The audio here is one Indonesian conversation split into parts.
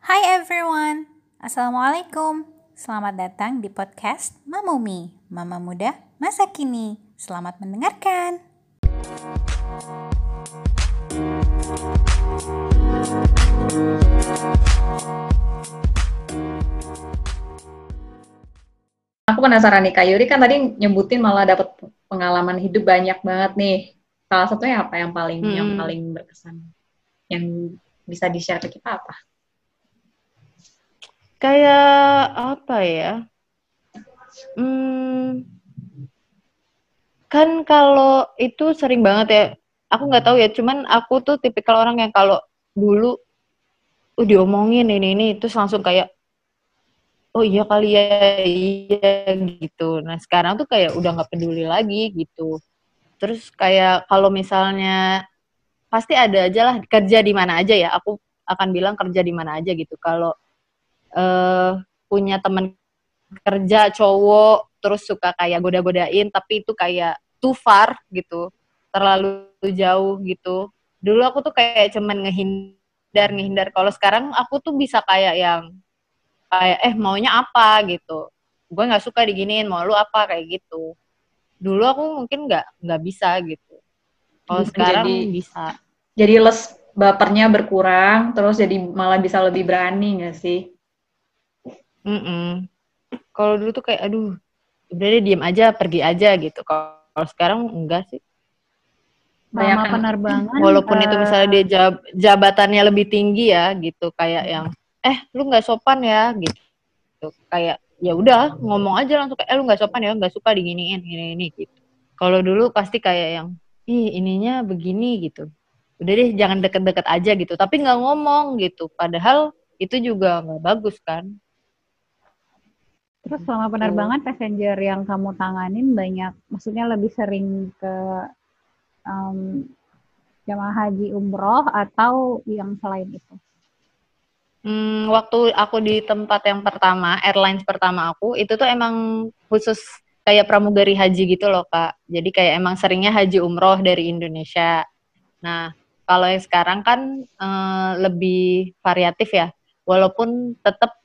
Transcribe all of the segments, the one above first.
Hai everyone, Assalamualaikum. Selamat datang di podcast Mamumi, Mama Muda Masa Kini. Selamat mendengarkan. Aku penasaran nih, Kak Yuri kan tadi nyebutin malah dapat pengalaman hidup banyak banget nih. Salah satunya apa yang paling Hmm. yang paling berkesan? Yang bisa di-share ke kita apa? Kayak apa ya? Hmm, kan kalau itu sering banget ya. Aku nggak tahu ya, cuman aku tuh tipikal orang yang kalau dulu uh, diomongin ini ini terus langsung kayak oh iya kali ya iya gitu. Nah sekarang tuh kayak udah nggak peduli lagi gitu. Terus kayak kalau misalnya pasti ada aja lah kerja di mana aja ya. Aku akan bilang kerja di mana aja gitu. Kalau eh punya temen kerja cowok terus suka kayak goda-godain tapi itu kayak too far gitu terlalu jauh gitu. Dulu aku tuh kayak cuman ngehindar ngehindar. Kalau sekarang aku tuh bisa kayak yang kayak eh maunya apa? gitu. Gue nggak suka diginiin mau lu apa? kayak gitu. Dulu aku mungkin nggak nggak bisa gitu. Kalau Jadi- sekarang bisa. Jadi les bapernya berkurang, terus jadi malah bisa lebih berani nggak sih? Mm-mm. Kalau dulu tuh kayak aduh, udah deh diem aja, pergi aja gitu. Kalau sekarang enggak sih. Sama Banyakan- penerbangan. Walaupun itu eh, misalnya dia jab- jabatannya lebih tinggi ya gitu, kayak yang eh lu nggak sopan ya gitu. Kayak ya udah ngomong aja langsung kayak eh lu nggak sopan ya, nggak suka diginiin gini ini gitu. Kalau dulu pasti kayak yang ih ininya begini gitu. Udah deh jangan deket-deket aja gitu, tapi nggak ngomong gitu. Padahal itu juga nggak bagus kan. Terus selama penerbangan passenger yang kamu tanganin banyak, maksudnya lebih sering ke em, jamaah haji umroh atau yang selain itu? Hmm, waktu aku di tempat yang pertama, airlines pertama aku, itu tuh emang khusus kayak pramugari haji gitu loh, Kak. Jadi kayak emang seringnya haji umroh dari Indonesia. Nah, kalau yang sekarang kan eh, lebih variatif ya. Walaupun tetap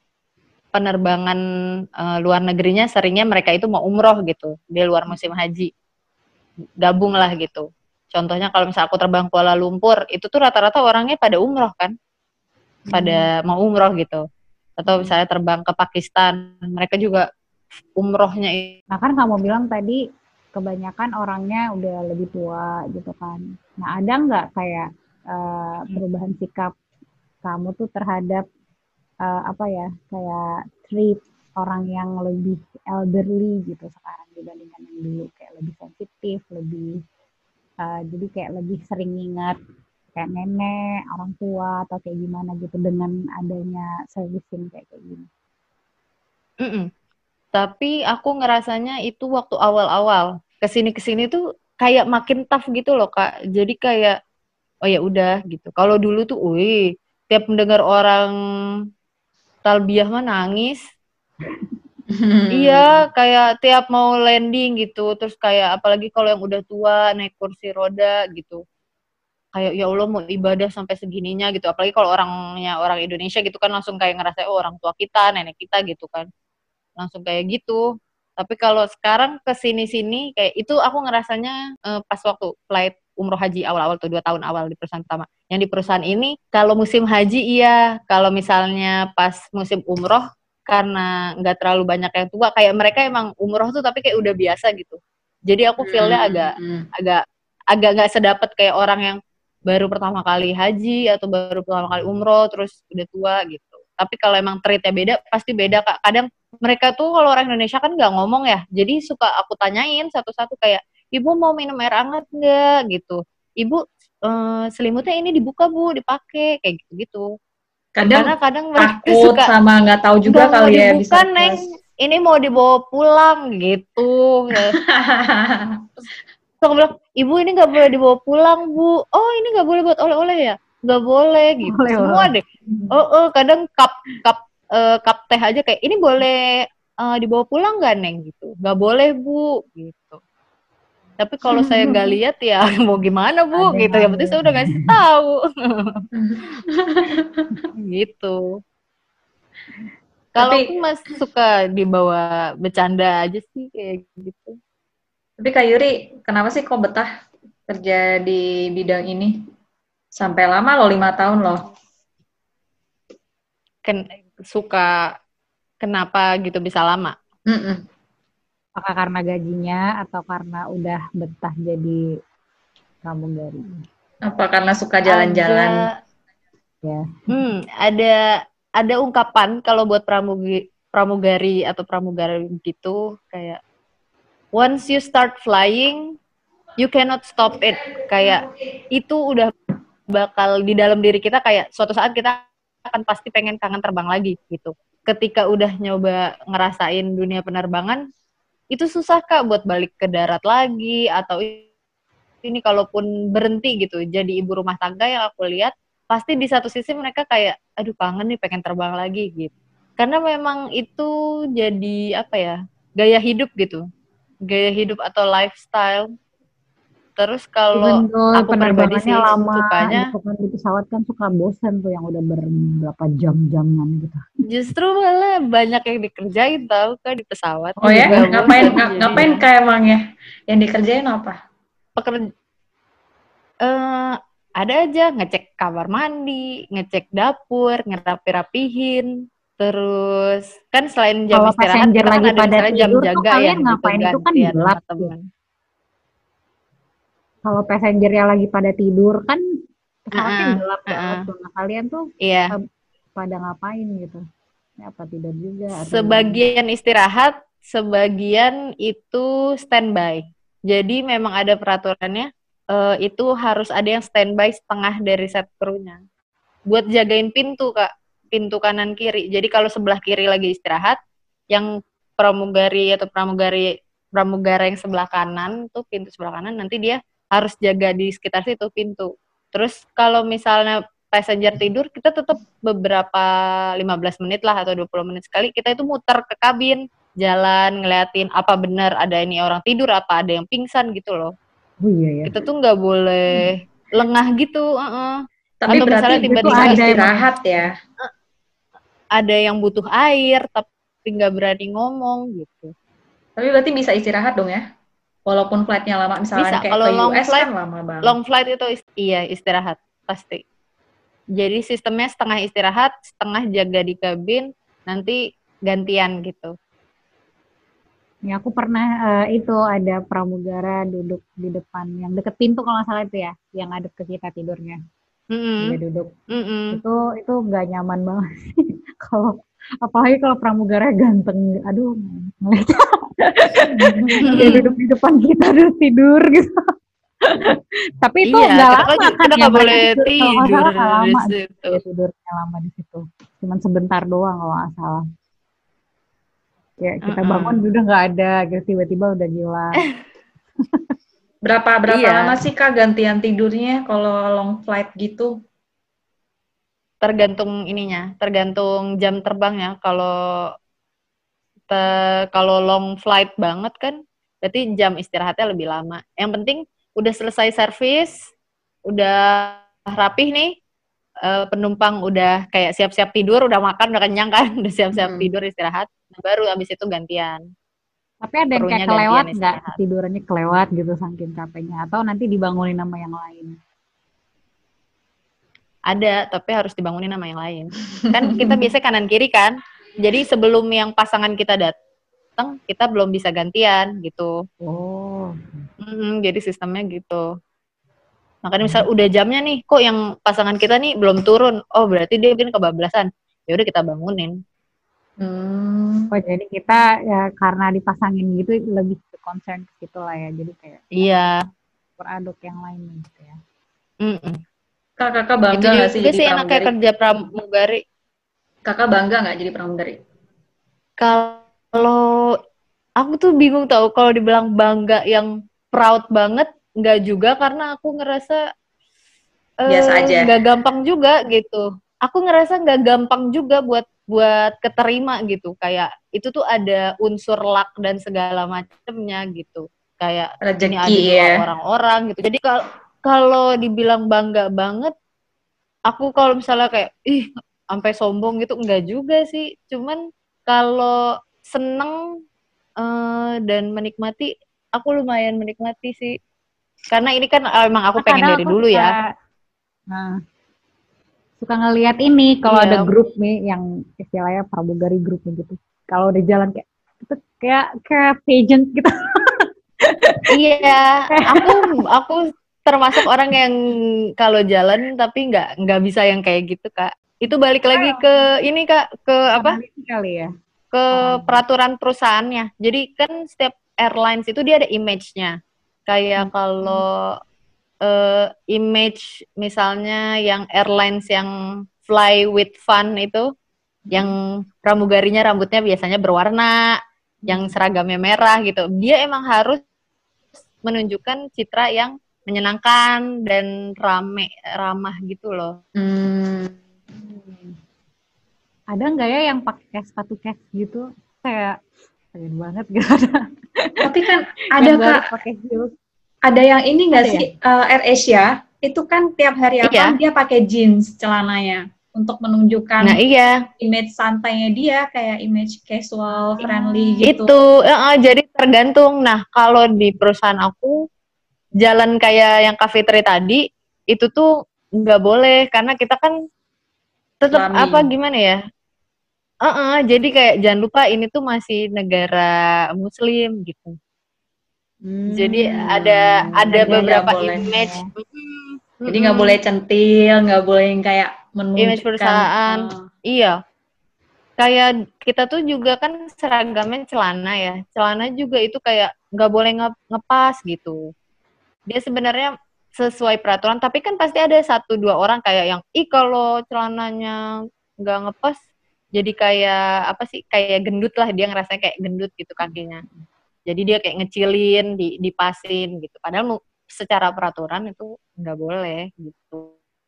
penerbangan eh, luar negerinya seringnya mereka itu mau umroh gitu, di luar musim haji. Gabung lah gitu. Contohnya kalau misalnya aku terbang Kuala Lumpur, itu tuh rata-rata orangnya pada umroh kan pada mau umroh gitu atau misalnya terbang ke Pakistan mereka juga umrohnya i- Nah kan kamu bilang tadi kebanyakan orangnya udah lebih tua gitu kan. Nah ada nggak kayak eh, perubahan sikap kamu tuh terhadap eh, apa ya kayak treat orang yang lebih elderly gitu sekarang dibandingkan yang dulu kayak lebih sensitif, lebih eh, jadi kayak lebih sering ingat kayak nenek, orang tua atau kayak gimana gitu dengan adanya servicing kayak kayak gini. Mm-mm. tapi aku ngerasanya itu waktu awal-awal ke sini ke sini tuh kayak makin tough gitu loh kak jadi kayak oh ya udah gitu kalau dulu tuh wih tiap mendengar orang talbiah mah nangis. Iya, kayak tiap mau landing gitu, terus kayak apalagi kalau yang udah tua naik kursi roda gitu. Kayak ya Allah mau ibadah sampai segininya gitu. Apalagi kalau orangnya orang Indonesia gitu kan langsung kayak ngerasa oh orang tua kita, nenek kita gitu kan. Langsung kayak gitu. Tapi kalau sekarang ke sini-sini kayak itu aku ngerasanya eh, pas waktu flight umroh haji awal-awal tuh dua tahun awal di perusahaan pertama. Yang di perusahaan ini kalau musim haji iya, kalau misalnya pas musim umroh karena nggak terlalu banyak yang tua kayak mereka emang umroh tuh tapi kayak udah biasa gitu jadi aku feelnya agak Hmm. agak agak nggak sedapat kayak orang yang baru pertama kali haji atau baru pertama kali umroh terus udah tua gitu tapi kalau emang treatnya beda pasti beda kak kadang mereka tuh kalau orang Indonesia kan nggak ngomong ya jadi suka aku tanyain satu-satu kayak ibu mau minum air hangat nggak gitu ibu eh, selimutnya ini dibuka bu dipakai kayak gitu gitu Kadang karena kadang mereka takut suka sama nggak tahu juga "Nggak mau kali ya bisa Neng. Ini mau dibawa pulang gitu. Terus aku bilang, ibu ini nggak boleh dibawa pulang bu. Oh ini nggak boleh buat oleh-oleh ya? Nggak boleh gitu. Oleh-oleh. Semua deh. Oh, oh kadang cup cup eh, cup teh aja kayak ini boleh eh, dibawa pulang nggak neng gitu? Nggak boleh bu gitu. Tapi kalau saya nggak lihat ya mau gimana bu Ada gitu. Yang penting saya udah ngasih tahu gitu. Kalau aku mas suka dibawa bercanda aja sih kayak gitu. Tapi Kak Yuri, kenapa sih kok betah kerja di bidang ini? Sampai lama loh, lima tahun loh. Ken suka kenapa gitu bisa lama? Mm-mm. Apakah karena gajinya atau karena udah betah jadi pramugari? Apa karena suka jalan-jalan? Ada, Ya. hmm, ada ada ungkapan kalau buat pramugi, pramugari atau pramugari gitu kayak once you start flying, you cannot stop it. Kayak itu udah bakal di dalam diri kita kayak suatu saat kita akan pasti pengen kangen terbang lagi gitu. Ketika udah nyoba ngerasain dunia penerbangan, itu susah kak buat balik ke darat lagi atau ini kalaupun berhenti gitu jadi ibu rumah tangga yang aku lihat pasti di satu sisi mereka kayak aduh kangen nih pengen terbang lagi gitu. Karena memang itu jadi apa ya gaya hidup gitu. Gaya hidup atau lifestyle terus kalau aku pribadi sih lama, sukanya gitu kan di pesawat kan suka bosen tuh yang udah berberapa jam-jaman gitu. justru malah banyak yang dikerjain tau kan di pesawat Oh ya, ngapain bosen jadinya. ngapain Kak emangnya? Yang dikerjain apa? pekerja eh ada aja ngecek kamar mandi, ngecek dapur, ngerapi-rapihin, terus kan selain jam Kalau istirahat kita kan lagi ada pada misalnya jam tuh jaga kalian ya gitu ngapain? Itu kan gelap. Kalau passengernya lagi pada tidur kan pesawatnya Heeh, gelap banget heeh. tuh. Nah, kalian tuh Iya, pada ngapain gitu? Ya, apa tidur juga? Atau sebagian istirahat, sebagian itu standby. Jadi memang ada peraturannya eh, itu harus ada yang standby setengah dari set krunya. Buat jagain pintu, Kak. Pintu kanan kiri. Jadi kalau sebelah kiri lagi istirahat, yang pramugari atau pramugari pramugara yang sebelah kanan tuh pintu sebelah kanan nanti dia harus jaga di sekitar situ pintu. Terus kalau misalnya passenger tidur, kita tetap beberapa 15 menit lah atau 20 menit sekali kita itu muter ke kabin, jalan ngeliatin apa benar ada ini orang tidur apa ada yang pingsan gitu loh. Oh iya ya. Kita tuh nggak boleh lengah gitu, heeh. Tapi Atau berarti misalnya itu tiba-tiba ada istirahat ya. Ada yang butuh air tapi nggak berani ngomong gitu. Tapi berarti bisa istirahat dong ya? Walaupun flightnya lama, misalnya Bisa, kayak kalau ke long US flight- kan lama banget. Long flight itu ist- iya istirahat pasti. Jadi sistemnya setengah istirahat, setengah jaga di kabin, nanti gantian gitu. Ya aku pernah eh, itu ada pramugara duduk di depan yang deket pintu kalau nggak salah itu ya, yang ada ke kita tidurnya. Dia duduk. Mm-mm. itu itu nggak nyaman banget sih. kalau apalagi kalau pramugara ganteng. Aduh dia duduk di depan kita terus tidur gitu. Tapi itu Iya, nggak lama kan- nggak boleh tidur. kalau nggak salah lama. dia tidurnya lama di situ. Cuman sebentar doang kalau nggak salah. Ya kita bangun udah nggak ada. Gitu tiba-tiba udah gila Berapa berapa Iya. lama sih Kak gantian tidurnya kalau long flight gitu? tergantung ininya, tergantung jam terbangnya. Kalau te- kalau long flight banget kan, berarti jam istirahatnya lebih lama. Yang penting udah selesai servis, udah rapih nih, eh, penumpang udah kayak siap-siap tidur, udah makan, udah kenyang kan, udah siap-siap Hmm. tidur istirahat, nah, baru abis itu gantian. Tapi ada yang kayak kelewat nggak tidurannya kelewat gitu saking capeknya atau nanti dibangunin sama yang lain Ada, tapi harus dibangunin sama yang lain. Kan kita biasa kanan kiri kan. Jadi sebelum yang pasangan kita datang, kita belum bisa gantian gitu. oh Mm, jadi sistemnya gitu. Makanya misal udah jamnya nih, kok yang pasangan kita nih belum turun. Oh, berarti dia mungkin kebablasan. Ya udah kita bangunin. Hmm. Oh jadi kita ya karena dipasangin gitu lebih ke concern ke situ lah ya. Jadi kayak Iya. beraduk yang lain gitu ya. Mm-mm. Kak, kakak Itu bangga nggak sih jadi sih enaknya pramugari? kerja pramugari. Kakak bangga nggak jadi pramugari? Kalau aku tuh bingung tau kalau dibilang bangga yang proud banget, nggak juga karena aku ngerasa Biasa aja. nggak gampang juga gitu. Aku ngerasa nggak gampang juga buat buat keterima gitu. Kayak itu tuh ada unsur luck dan segala macemnya gitu. Kayak Rezeki ya. orang-orang gitu. Jadi kalau kalau dibilang bangga banget, aku kalau misalnya kayak ih sampai sombong gitu enggak juga sih. Cuman kalau seneng eh, dan menikmati, aku lumayan menikmati sih. Karena ini kan emang aku Nah, pengen kadang dari aku dulu ya. suka- Nah, suka ngelihat ini kalau Iya. ada grup nih yang istilahnya pramugari grup nih gitu. Kalau udah jalan kayak itu kayak kayak pageant gitu. Iya, aku aku termasuk orang yang kalau jalan tapi nggak nggak bisa yang kayak gitu kak. Itu balik lagi ke ini kak ke apa? Kali ya. Ke Oh. peraturan perusahaannya. Jadi kan setiap airlines itu dia ada image-nya. Kayak kalau eh, image misalnya yang airlines yang fly with fun itu, yang pramugarinya rambutnya biasanya berwarna, yang seragamnya merah gitu. Dia emang harus menunjukkan citra yang menyenangkan dan rame ramah gitu loh. Hmm. Ada nggak ya yang pakai sepatu cast gitu? Kayak pengen banget gitu. Tapi kan ada kak, pakai heels. Ada yang ini nggak Ada sih eh, Air Asia itu kan tiap hari apa Iya. dia pakai jeans celananya untuk menunjukkan Nah iya, image santainya dia kayak image casual, friendly gitu. itu eh, jadi tergantung. Nah kalau di perusahaan aku jalan kayak yang cafe tray tadi itu tuh nggak boleh karena kita kan tetap Islami. apa gimana ya? Eh, eh, jadi kayak jangan lupa ini tuh masih negara Muslim gitu. Jadi ada ada Jadi beberapa boleh. image. Jadi nggak boleh centil, nggak boleh yang kayak menunjukkan. Image perusahaan. eh, Iya. Kayak kita tuh juga kan seragamnya celana ya. Celana juga itu kayak nggak boleh nge- ngepas gitu. Dia sebenarnya sesuai peraturan, tapi kan pasti ada satu dua orang kayak yang, ih kalau celananya nggak ngepas, jadi kayak apa sih? Kayak gendut lah dia ngerasa kayak gendut gitu kakinya. Jadi dia kayak ngecilin, di, dipasin gitu. Padahal secara peraturan itu nggak boleh gitu.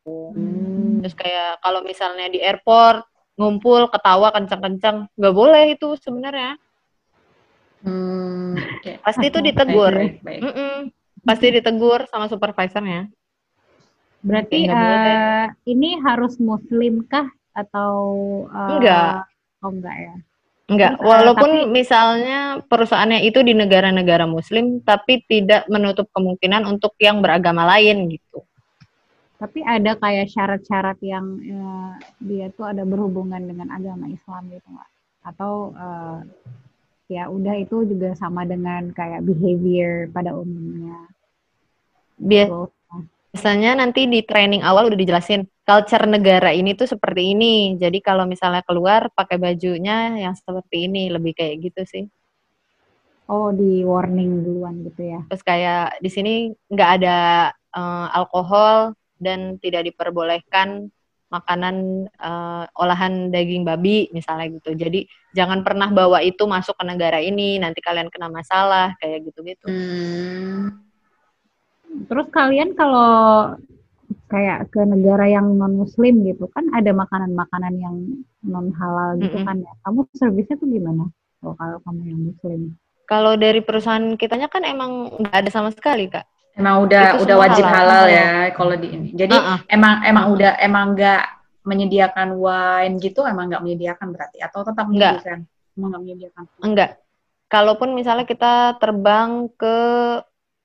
hmm. Terus kayak kalau misalnya di airport ngumpul ketawa kencang-kencang nggak boleh itu sebenarnya. Hmm. Pasti itu ditegur. Baik, baik, baik. Mm-mm. Pasti ditegur sama supervisornya. Berarti boleh. eh, ini harus muslim kah atau eh, Enggak. Oh enggak ya. Enggak, walaupun tapi- misalnya perusahaannya itu di negara-negara muslim tapi tidak menutup kemungkinan untuk yang beragama lain gitu. Tapi ada kayak syarat-syarat yang eh, dia tuh ada berhubungan dengan agama Islam gitu nggak? Atau eh, ya udah itu juga sama dengan kayak behavior pada umumnya. Bias- Terus, Biasanya nanti di training awal udah dijelasin culture negara ini tuh seperti ini. Jadi kalau misalnya keluar pakai bajunya yang seperti ini, lebih kayak gitu sih. oh di warning duluan gitu ya. Terus kayak di sini nggak ada eh, alkohol dan tidak diperbolehkan makanan eh, olahan daging babi misalnya gitu. Jadi jangan pernah bawa itu masuk ke negara ini, nanti kalian kena masalah kayak gitu-gitu. Hmm. Terus kalian kalau kayak ke negara yang non muslim gitu kan ada makanan-makanan yang non halal gitu Mm-mm. kan ya. Kamu servisnya tuh gimana? Kalau kalau kamu yang muslim. Kalau dari perusahaan kitanya kan emang nggak ada sama sekali kak. Emang udah Itu udah wajib halal. halal, ya kalau di ini. Jadi Uh-uh. emang emang udah emang nggak menyediakan wine gitu, emang nggak menyediakan berarti atau tetap menyediakan? Emang nggak menyediakan. Enggak. Kalaupun misalnya kita terbang ke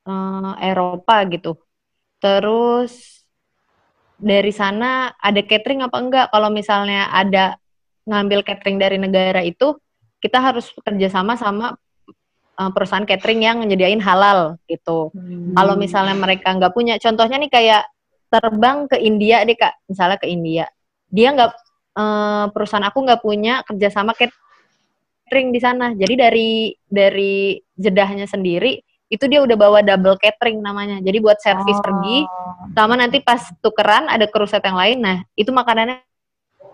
eh, Eropa gitu, terus dari sana ada catering apa enggak? Kalau misalnya ada ngambil catering dari negara itu, kita harus kerjasama sama eh, perusahaan catering yang nyediain halal gitu. Hmm. Kalau misalnya mereka nggak punya, contohnya nih kayak terbang ke India deh kak, misalnya ke India, dia nggak eh, perusahaan aku nggak punya kerjasama catering di sana. Jadi dari dari jedahnya sendiri itu dia udah bawa double catering namanya. Jadi buat servis Oh. pergi, sama nanti pas tukeran ada kruset yang lain. Nah itu makanannya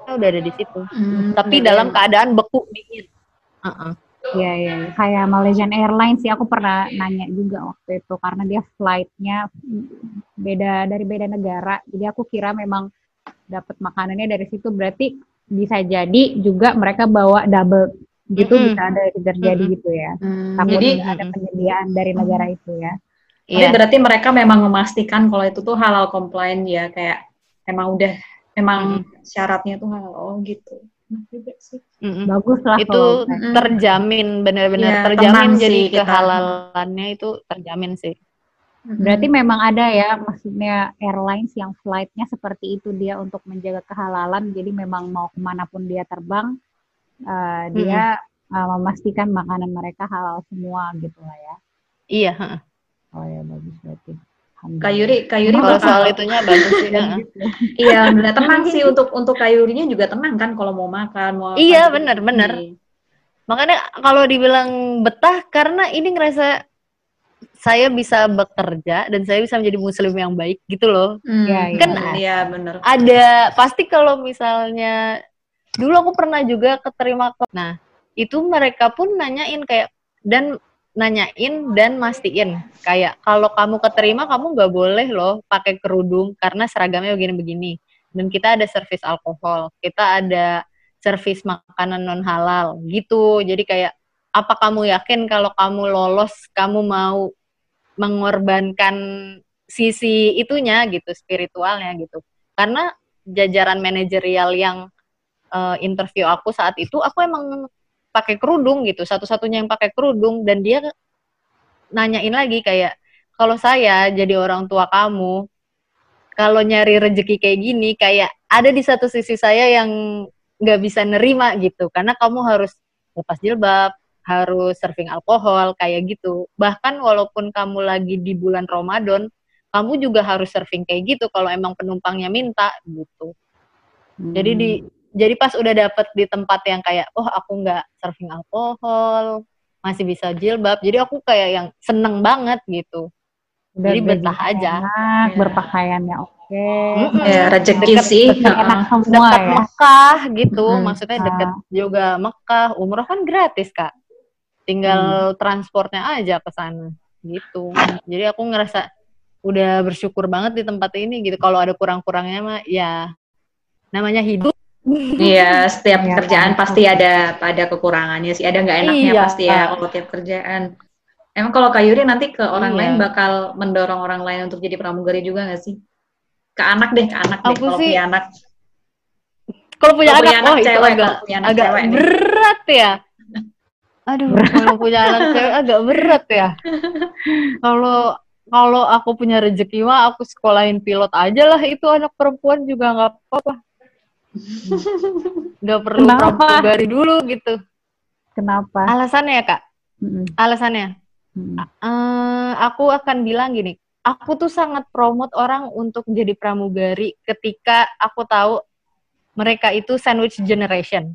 udah ada di situ. Hmm, Tapi iya, dalam keadaan beku dingin. Uh-uh. Iya, iya. iya. Kayak Malaysian Airlines sih aku pernah nanya juga waktu itu karena dia flightnya beda dari beda negara. Jadi aku kira memang dapat makanannya dari situ. Berarti bisa jadi juga mereka bawa double gitu Mm-mm. bisa ada terjadi Mm-mm. gitu ya. Hmm, Takut jadi ada penyediaan dari negara itu ya. Jadi Iya. berarti mereka memang memastikan kalau itu tuh halal compliant ya, kayak emang udah memang syaratnya tuh halal oh gitu Nah. Mm-mm. Bagus lah itu kalau Mm. terjamin benar-benar Iya, terjamin jadi sih kita. kehalalannya itu terjamin sih Berarti memang ada ya, maksudnya airlines yang flightnya seperti itu dia untuk menjaga kehalalan. Jadi memang mau ke mana pun dia terbang, eh, dia eh, memastikan makanan mereka halal semua gitu lah ya. iya heeh. Oh ya bagus berarti. Kak Yuri, Kak Yuri kalau bakal- soal itunya bagus sih heeh. Iya, benar tenang sih untuk untuk Kak Yurinya juga tenang kan kalau mau makan, mau Iya, gitu. bener, bener. Iya. makanya kalau dibilang betah karena ini ngerasa saya bisa bekerja dan saya bisa menjadi muslim yang baik gitu loh Hmm, Iya, iya. Kan iya bener. ada pasti kalau misalnya dulu aku pernah juga keterima ke nah itu mereka pun nanyain kayak dan nanyain dan mastiin. Kayak kalau kamu keterima kamu nggak boleh loh pakai kerudung karena seragamnya begini-begini. Dan kita ada servis alkohol kita ada servis makanan non halal gitu. Jadi kayak apa kamu yakin kalau kamu lolos kamu mau mengorbankan sisi itunya gitu spiritualnya gitu? Karena jajaran manajerial yang eh, interview aku saat itu aku emang pakai kerudung gitu satu-satunya yang pakai kerudung dan dia nanyain lagi kayak kalau saya jadi orang tua kamu kalau nyari rezeki kayak gini kayak ada di satu sisi saya yang nggak bisa nerima gitu karena kamu harus lepas jilbab harus serving alkohol kayak gitu. Bahkan walaupun kamu lagi di bulan Ramadan kamu juga harus serving kayak gitu kalau emang penumpangnya minta gitu. Jadi di jadi pas udah dapet di tempat yang kayak oh aku nggak serving alkohol masih bisa jilbab jadi aku kayak yang seneng banget gitu Udah jadi betah aja Enak, Iya. berpakaiannya oke. Mm-mm. Ya, rezeki Deket- sih. Enak heeh. semua dekat ya. Mekah gitu Mm-mm. maksudnya deket juga Mekah umroh kan gratis kak tinggal transportnya aja ke sana gitu jadi aku ngerasa udah bersyukur banget di tempat ini gitu kalau ada kurang-kurangnya mah ya namanya hidup Iya, setiap Iya, kerjaan kan. pasti ada ada kekurangannya sih, ada nggak enaknya Iya. pasti ya kalau tiap kerjaan. Emang kalau Kak Yuri nanti ke orang Iya. lain bakal mendorong orang lain untuk jadi pramugari juga nggak sih? Ke anak deh, ke anak deh. Kalau punya anak, kalau punya anak, anak oh itu cewek, agak kalau punya anak agak cewek nih. berat ya aduh kalau punya anak cewek agak berat ya kalau kalau aku punya rezeki mah aku sekolahin pilot aja lah itu anak perempuan juga nggak apa-apa nggak perlu Kenapa? pramugari dulu gitu Kenapa? alasannya ya kak Mm-mm. alasannya Mm-mm. Eh, aku akan bilang gini, aku tuh sangat promote orang untuk jadi pramugari ketika aku tahu mereka itu sandwich generation.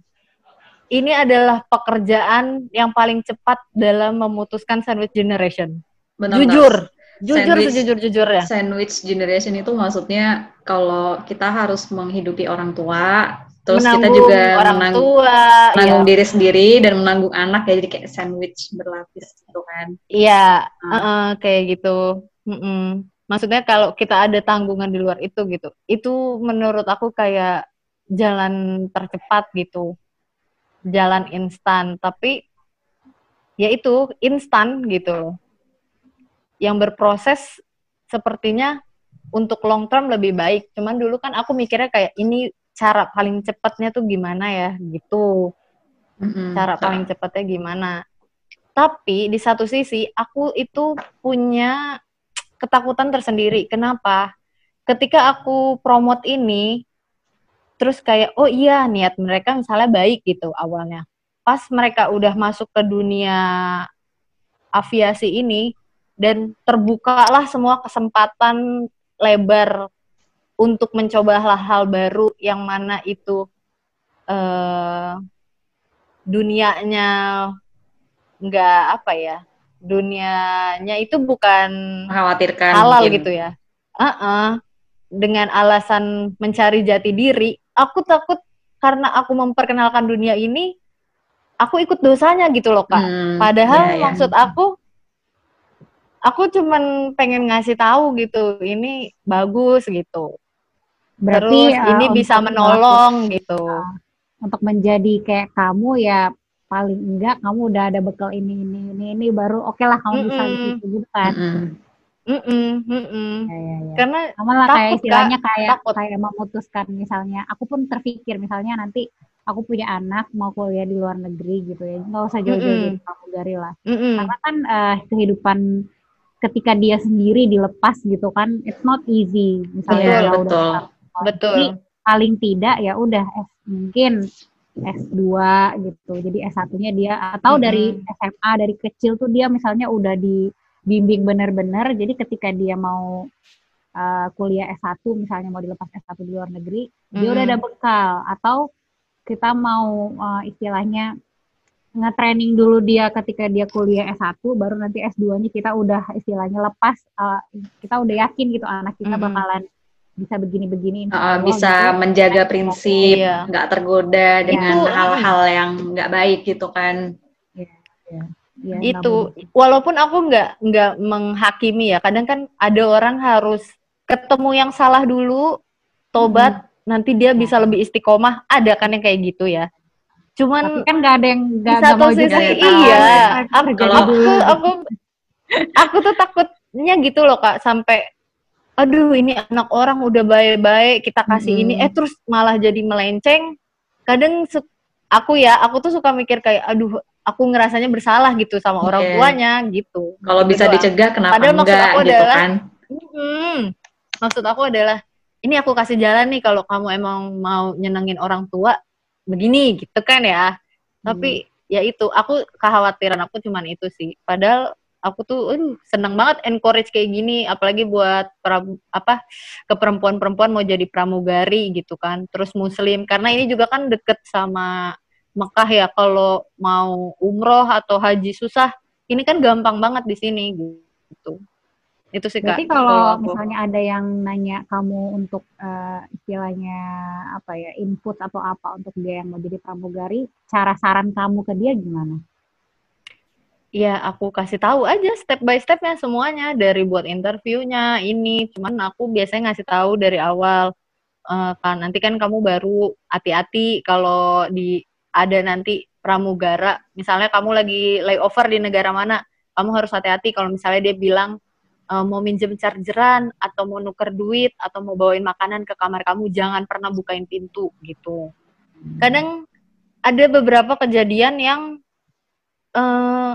Ini adalah pekerjaan yang paling cepat dalam memutuskan sandwich generation. benar nggak? Jujur, jujur Sandwich- sejujur-jujurnya. Sandwich generation itu maksudnya kalau kita harus menghidupi orang tua, terus kita Menanggung juga orang menang- tua, menanggung ya. diri sendiri dan menanggung anak ya jadi kayak sandwich berlapis gitu kan. Iya, Ah. uh-uh, kayak gitu. Mm-mm. Maksudnya kalau kita ada tanggungan di luar itu gitu, itu menurut aku kayak jalan tercepat gitu, jalan instan. Tapi ya itu instan gitu loh. Yang berproses sepertinya untuk long term lebih baik. Cuman dulu kan aku mikirnya kayak ini cara paling cepatnya tuh gimana ya gitu Mm-mm. cara paling cepatnya gimana. Tapi di satu sisi aku itu punya ketakutan tersendiri. Kenapa? Ketika aku promote ini, terus kayak oh iya niat mereka misalnya baik gitu awalnya. Pas mereka udah masuk ke dunia aviasi ini dan terbukalah semua kesempatan lebar untuk mencoba hal-hal baru yang mana itu eh dunianya nggak apa ya dunianya itu bukan mengkhawatirkan halal mungkin. gitu ya Uh-uh. dengan alasan mencari jati diri aku takut karena aku memperkenalkan dunia ini aku ikut dosanya gitu loh kak Hmm, Padahal iya, iya. maksud aku, aku cuman pengen ngasih tahu gitu, ini bagus gitu. Berarti Terus eh, ini bisa untuk menolong gitu. melakukan- untuk menjadi kayak kamu ya paling enggak kamu udah ada bekal ini ini ini ini baru oke lah kamu bisa di Mm-mm. situ gitu kan. Mm-mm. Mm-mm, mm-mm. Ya, ya, ya. Karena Sama lah kayak Takut, istilahnya kayak Takut. kayak memutuskan misalnya aku pun terpikir misalnya nanti aku punya anak mau kuliah di luar negeri gitu ya nggak usah jauh-jauh Mm-mm. dari pramugari lah mm-mm. karena kan eh, kehidupan ketika dia sendiri dilepas gitu kan it's not easy misalnya Iya, dia udah betul. betul. Jadi paling tidak ya udah S mungkin S2 gitu. Jadi S1-nya dia atau Mm-mm. dari SMA dari kecil tuh dia misalnya udah dibimbing benar-benar. Jadi ketika dia mau uh, kuliah S1 misalnya mau dilepas S1 di luar negeri, dia udah ada Mm-mm. bekal atau kita mau uh, istilahnya nge-training dulu dia ketika dia kuliah S1 baru nanti S2-nya kita udah istilahnya lepas uh, kita udah yakin gitu anak kita Mm-mm. bakalan bisa begini-begini Uh, Allah bisa gitu. menjaga prinsip, Iya. nggak tergoda dengan Itu, hal-hal yang nggak baik gitu kan. Ya, nggak itu boleh. walaupun aku nggak nggak menghakimi ya kadang kan ada orang harus ketemu yang salah dulu tobat nanti dia bisa lebih istiqomah ada kan yang kayak gitu ya tapi cuman kan nggak ada yang nggak satu mau sisi juga nggak tahu. iya aku Kalau- aku, aku aku tuh takutnya gitu loh kak sampai aduh ini anak orang udah baik-baik kita kasih ini Mm-mm. eh terus malah jadi melenceng kadang aku ya aku tuh suka mikir kayak aduh aku ngerasanya bersalah gitu sama orang tuanya gitu Kalau bisa Berdoa. dicegah kenapa Padahal maksud enggak aku gitu adalah- kan. Hmm, maksud aku adalah ini aku kasih jalan nih kalau kamu emang mau nyenengin orang tua begini gitu kan ya. Tapi ya itu aku kekhawatiran aku cuman itu sih. Padahal aku tuh aduh, seneng banget encourage kayak gini apalagi buat pra- apa ke perempuan-perempuan mau jadi pramugari gitu kan. Terus muslim karena ini juga kan deket sama Mekah ya kalau mau umroh atau haji susah. Ini kan gampang banget di sini gitu. Itu sih Kak. Berarti kalau misalnya ada yang nanya kamu untuk eh, istilahnya apa ya input atau apa untuk dia yang mau jadi pramugari, cara saran kamu ke dia gimana? Ya, aku kasih tahu aja step by stepnya semuanya dari buat interviewnya ini. Cuman aku biasanya ngasih tahu dari awal Eh, kan nanti kan kamu baru hati-hati kalau di ada nanti pramugara. Misalnya kamu lagi layover di negara mana, kamu harus hati-hati kalau misalnya dia bilang eh, mau minjem chargeran atau mau nuker duit atau mau bawain makanan ke kamar kamu, jangan pernah bukain pintu gitu. Kadang ada beberapa kejadian yang eh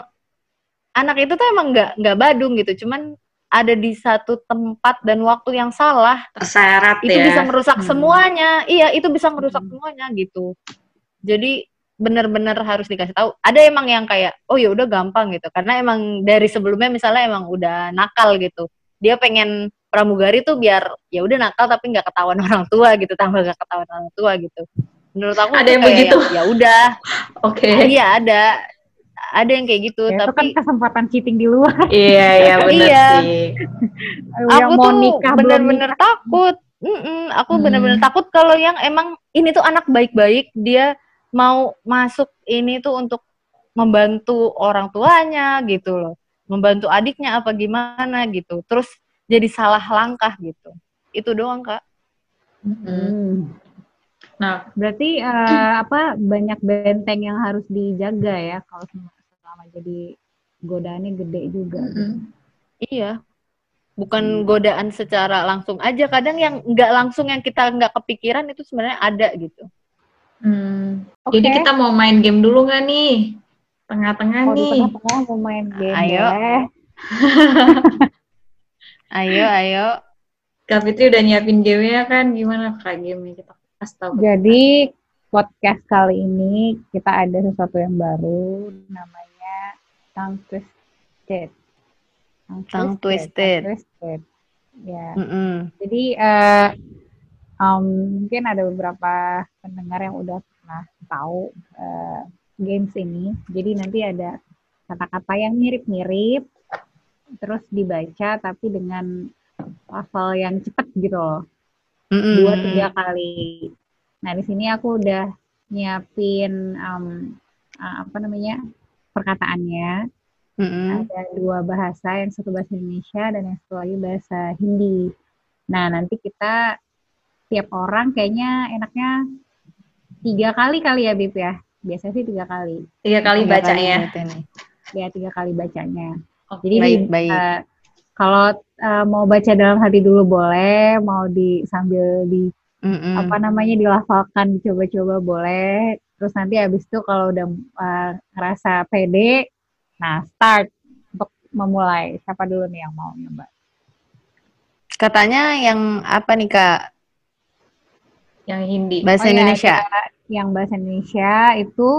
anak itu tuh emang nggak nggak badung gitu, cuman ada di satu tempat dan waktu yang salah, Terseret itu ya. bisa merusak Hmm. semuanya. Iya, itu bisa merusak Hmm. semuanya gitu. Jadi benar-benar harus dikasih tahu. Ada emang yang kayak, oh ya udah gampang gitu, karena emang dari sebelumnya misalnya emang udah nakal gitu. Dia pengen pramugari tuh biar ya udah nakal tapi nggak ketahuan orang tua gitu, tambah nggak ketahuan orang tua gitu. Menurut aku Ada yang kayak begitu? Ya udah, Oke. iya ada, ada yang kayak gitu. Ya, itu kan tapi kesempatan cheating di luar. Iya, iya benar Iya. sih. aku tuh bener-bener nikah. takut. Mm-mm, aku Hmm. bener-bener takut kalau yang emang ini tuh anak baik-baik dia mau masuk ini tuh untuk membantu orang tuanya gitu loh, membantu adiknya apa gimana gitu. Terus jadi salah langkah gitu. Itu doang kak. Hmm. Hmm. Nah, Berarti eh, apa banyak benteng yang harus dijaga ya kalau selama jadi godaannya gede juga. mm-mm. Iya. Bukan godaan secara langsung aja. Kadang yang nggak langsung yang kita nggak kepikiran itu sebenarnya ada gitu. Hmm. Oke. Jadi kita mau main game dulu nggak nih? Tengah-tengah Oh, di nih. tengah-tengah mau main game Ayo. Ayo, ayo. Kak Fitri udah nyiapin game-nya kan? Gimana Kak game-nya kita kasih tahu. Jadi podcast kali ini kita ada sesuatu yang baru namanya Tongue Twisted. Tongue Twisted. Tongue Twisted. Ya. Mm-mm. Jadi eh, um, mungkin ada beberapa pendengar yang udah pernah tahu eh, games ini. Jadi nanti ada kata-kata yang mirip-mirip, terus dibaca tapi dengan level yang cepat gitu loh, Mm-mm. dua tiga kali. Nah di sini aku udah nyiapin um, uh, apa namanya perkataannya. Mm-mm. Ada dua bahasa, yang satu bahasa Indonesia dan yang satu lagi bahasa Hindi. Nah, nanti kita tiap orang kayaknya enaknya tiga kali kali ya, Bib ya. Biasanya sih tiga kali. Tiga kali Tiga bacanya. berarti nih. Ya, tiga kali bacanya. Oke. Jadi Baik, baik. eh, Kalau eh, mau baca dalam hati dulu boleh, mau di sambil di Mm-mm. apa namanya dilafalkan dicoba-coba boleh. Terus nanti habis itu kalau udah eh, ngerasa pede, nah start untuk memulai. Siapa dulu nih yang mau nyoba? Katanya yang apa nih kak? Yang Hindi. Bahasa Oh iya, Indonesia. kita- yang bahasa Indonesia itu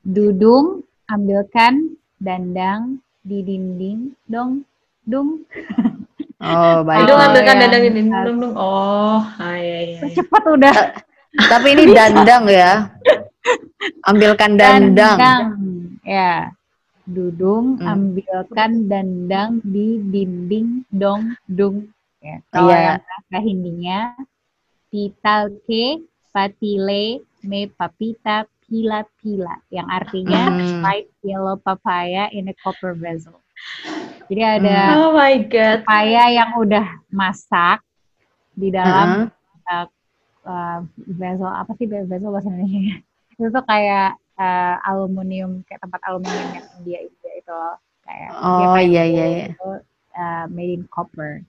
dudung, ambilkan dandang di dinding dong, dung. Oh baik. Dudung Oh, ambilkan yang dandang ini. khas. Dudung, dudung. Oh, ah, iya, iya. iya. Cepet udah. Tapi ini dandang ya. Ambilkan dandang. Ya. Dudung, Hmm. ambilkan dandang di dinding dong, dung. Ya. Kalau Iya. yang bahasa Hindinya, pitalke, patile, me papita, pila pila. Yang artinya Hmm. white yellow papaya in a copper vessel. Jadi ada Oh my God. papaya yang udah masak di dalam Heeh. uh, vessel apa sih vessel bahasa Indonesia itu tuh kayak uh, aluminium kayak tempat aluminium yang India India itu loh kayak Oh kayak iya gitu, iya iya. itu, uh, made in copper